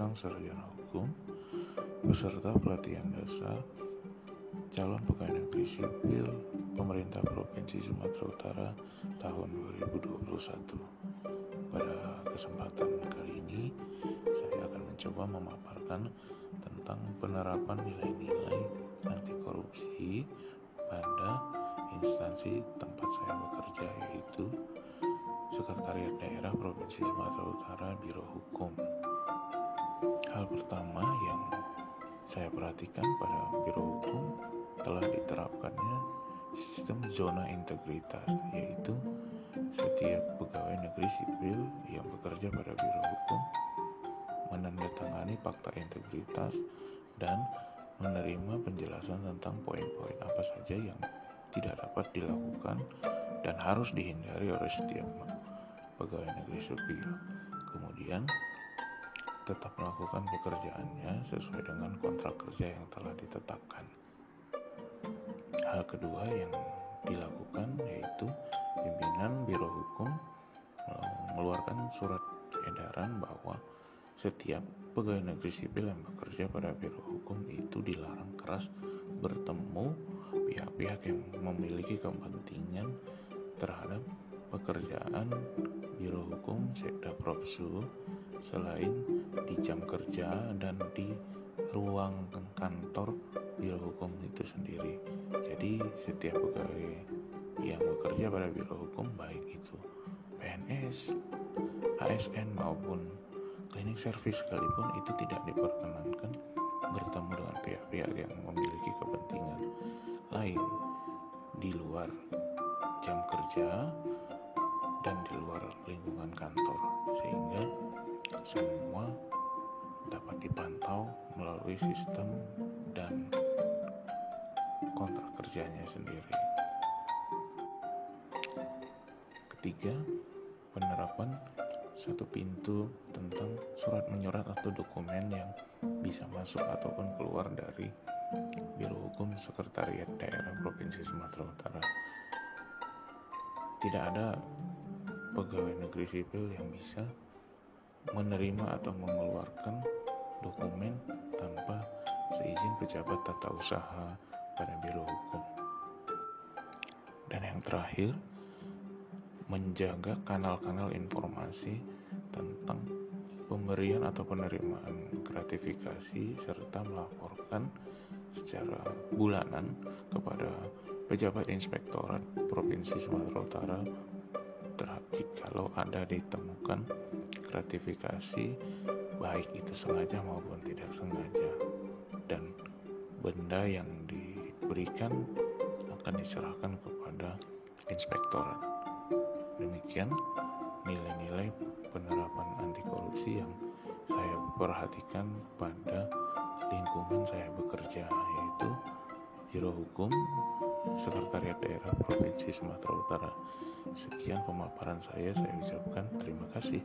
sang sarjana hukum beserta pelatihan dasar calon pegawai negeri sipil pemerintah Provinsi Sumatera Utara tahun 2021. Pada kesempatan kali ini, saya akan mencoba memaparkan tentang penerapan nilai-nilai anti korupsi pada instansi tempat saya bekerja yaitu Sekretariat Daerah Provinsi Sumatera Utara Biro Hukum. Hal pertama yang saya perhatikan pada Biro Hukum telah diterapkannya sistem zona integritas, yaitu setiap pegawai negeri sipil yang bekerja pada Biro Hukum menandatangani fakta integritas dan menerima penjelasan tentang poin-poin apa saja yang tidak dapat dilakukan dan harus dihindari oleh setiap pegawai negeri sipil. Kemudian tetap melakukan pekerjaannya sesuai dengan kontrak kerja yang telah ditetapkan. Hal kedua yang dilakukan yaitu pimpinan Biro Hukum mengeluarkan surat edaran bahwa setiap pegawai negeri sipil yang bekerja pada Biro Hukum itu dilarang keras bertemu pihak-pihak yang memiliki kepentingan terhadap pekerjaan Biro Hukum Sekda Propsu selain di jam kerja dan di ruang kantor Biro Hukum itu sendiri. Jadi setiap pegawai yang bekerja pada Biro Hukum baik itu PNS, ASN maupun klinik servis sekalipun itu tidak diperkenankan bertemu dengan pihak-pihak yang memiliki kepentingan lain di luar jam kerja semua dapat dipantau melalui sistem dan kontrak kerjanya sendiri. Ketiga, penerapan satu pintu tentang surat menyurat atau dokumen yang bisa masuk ataupun keluar dari Biro Hukum Sekretariat Daerah Provinsi Sumatera Utara. Tidak ada pegawai negeri sipil yang bisa menerima atau mengeluarkan dokumen tanpa seizin pejabat tata usaha pada Biro Hukum. Dan yang terakhir, menjaga kanal-kanal informasi tentang pemberian atau penerimaan gratifikasi serta melaporkan secara bulanan kepada pejabat inspektorat Provinsi Sumatera Utara jikalau ada ditemukan gratifikasi baik itu sengaja maupun tidak sengaja dan benda yang diberikan akan diserahkan kepada inspektorat demikian nilai-nilai penerapan anti korupsi yang saya perhatikan pada lingkungan saya bekerja yaitu Biro Hukum Sekretariat Daerah Provinsi Sumatera Utara. Sekian pemaparan saya, saya ucapkan terima kasih.